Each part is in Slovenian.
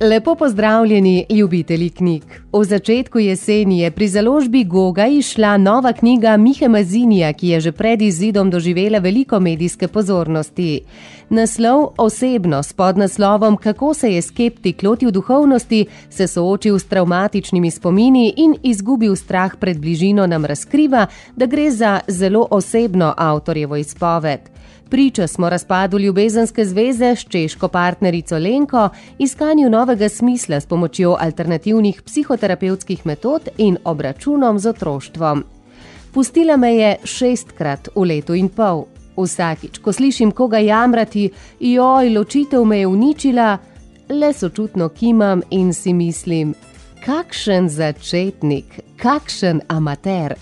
Lepo pozdravljeni, ljubitelji knjig. V začetku jeseni je pri založbi Goga išla nova knjiga Mihe Mazinija, ki je že pred izidom doživela veliko medijske pozornosti. Naslov Osebno s podnaslovom Kako se je skeptik lotil duhovnosti, se soočil s travmatičnimi spomini in izgubil strah pred bližino, nam razkriva, da gre za zelo osebno avtorjevo izpoved. Priča smo razpadu ljubezenske zveze s češko partnerico Lenko, iskanju novega smisla s pomočjo alternativnih psihoterapevtskih metod in obračunom z otroštvom. Pustila me je šestkrat v letu in pol. Vsakič, ko slišim koga jamrati, joj, ločitev me je uničila, le sočutno kimam in si mislim, kakšen začetnik, kakšen amater.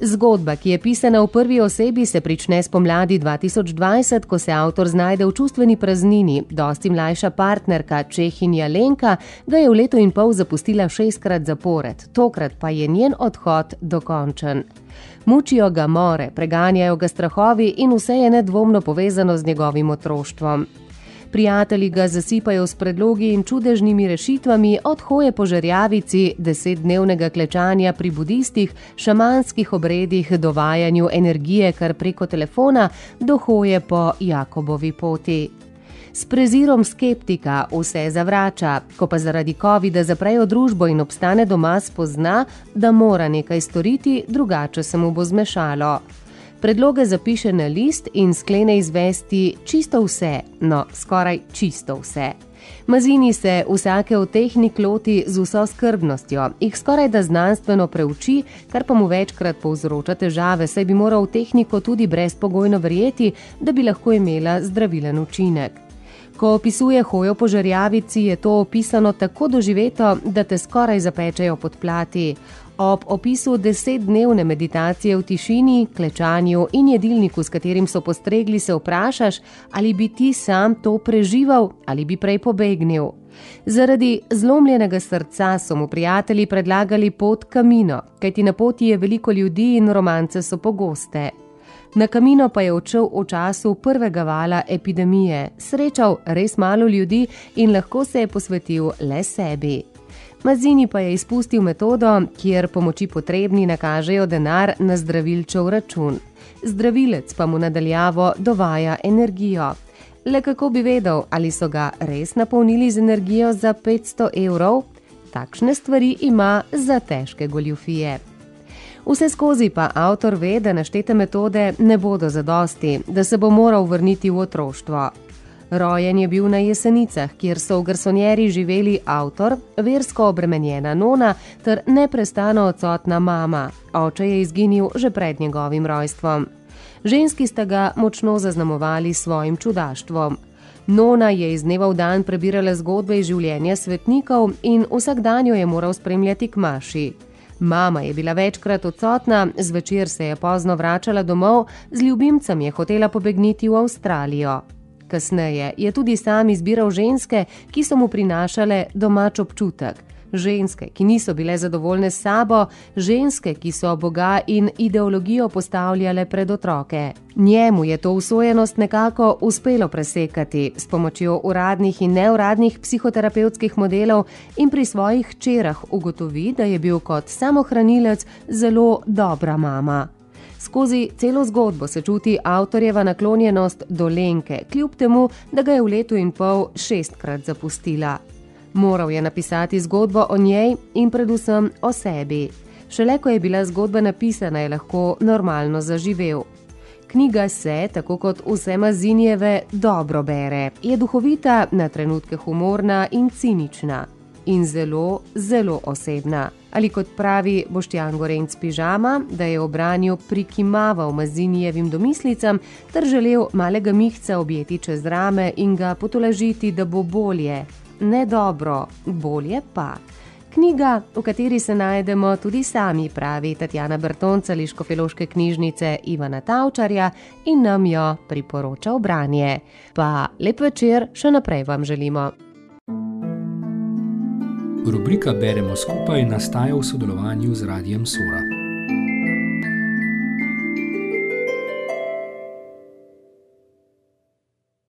Zgodba, ki je pisana v prvi osebi, se prične spomladi 2020, ko se avtor znajde v čustveni praznini. Dosti mlajša partnerka Čehinja Lenka ga je v letu in pol zapustila šestkrat zapored, tokrat pa je njen odhod dokončen. Mučijo ga more, preganjajo ga strahovi in vse je nedvomno povezano z njegovim otroštvom. Prijatelji ga zasipajo s predlogi in čudežnimi rešitvami, od hoje po žerjavici, desetdnevnega klečanja pri budistih, šamanskih obredih, dovajanju energije kar preko telefona, do hoje po Jakobovi poti. S prezirom skeptika vse zavrača, ko pa zaradi COVID-a zaprejo družbo in obstane doma, spozna, da mora nekaj storiti, drugače se mu bo zmešalo predloge zapiše na list in sklene izvesti čisto vse, no, skoraj čisto vse. Mazini se vsake od tehnik loti z vso skrbnostjo, jih skoraj da znanstveno preuči, kar pa mu večkrat povzroča težave, saj bi moral tehniko tudi brezpogojno verjeti, da bi lahko imela zdravilen učinek. Ko opisuje hojo po žrjavici, je to opisano tako doživeto, da te skoraj zapečejo pod plati. Ob opisu desetdnevne meditacije v tišini, klečanju in jedilniku, s katerim so postregli, se vprašaš, ali bi ti sam to preživel ali bi prej pobegnil. Zaradi zlomljenega srca so mu prijatelji predlagali pot kamino, kajti na poti je veliko ljudi in romance so pogoste. Na kamino pa je odšel v času prvega vala epidemije, srečal res malo ljudi in lahko se je posvetil le sebi. Mazini pa je izpustil metodo, kjer pomoči potrebni nakažejo denar na zdravilčev račun. Zdravilec pa mu nadaljavo dovaja energijo. Le kako bi vedel, ali so ga res napolnili z energijo za 500 evrov? Takšne stvari ima za težke goljufije. Vse skozi pa avtor ve, da naštete metode ne bodo zadosti, da se bo moral vrniti v otroštvo. Rojen je bil na jesenicah, kjer so v garsonjeri živeli avtor, versko obremenjena nona ter neprestano odsotna mama. Oče je izginil že pred njegovim rojstvom. Ženski sta ga močno zaznamovali svojim čudaštvom. Nona je iz dneva v dan prebirala zgodbe iz življenja svetnikov in vsak dan jo je moral spremljati k maši. Mama je bila večkrat odsotna, zvečer se je pozno vračala domov, z ljubimcem je hotela pobegniti v Avstralijo. Kasneje je tudi sam izbiral ženske, ki so mu prinašale domač občutek. Ženske, ki niso bile zadovoljne s sabo, ženske, ki so Boga in ideologijo postavljale pred otroke. Njemu je to usojenost nekako uspelo presekati s pomočjo uradnih in neuradnih psihoterapevtskih modelov in pri svojih čerah ugotovi, da je bil kot samohranilec zelo dobra mama. Skozi celo zgodbo se čuti avtorjeva naklonjenost do Lenke, kljub temu, da ga je v letu in pol šestkrat zapustila. Moral je napisati zgodbo o njej in predvsem o sebi. Šele ko je bila zgodba napisana, je lahko normalno zaživel. Knjiga se, tako kot vse Mazinjeve, dobro bere. Je duhovita, na trenutke humorna in cinična. In zelo, zelo osebna ali kot pravi Boštjan Gorenc Pižama, da je v branju prikimaval Mazinijevim domislicam ter želel malega mihca objeti čez rame in ga potolažiti, da bo bolje. Ne dobro, bolje pa. Knjiga, v kateri se najdemo tudi sami, pravi Tatjana Bertonca iz Škofeloške knjižnice Ivana Tavčarja in nam jo priporoča v branje. Pa lep večer še naprej vam želimo. Rubrika Beremo skupaj nastaja v sodelovanju z Radijem Sora.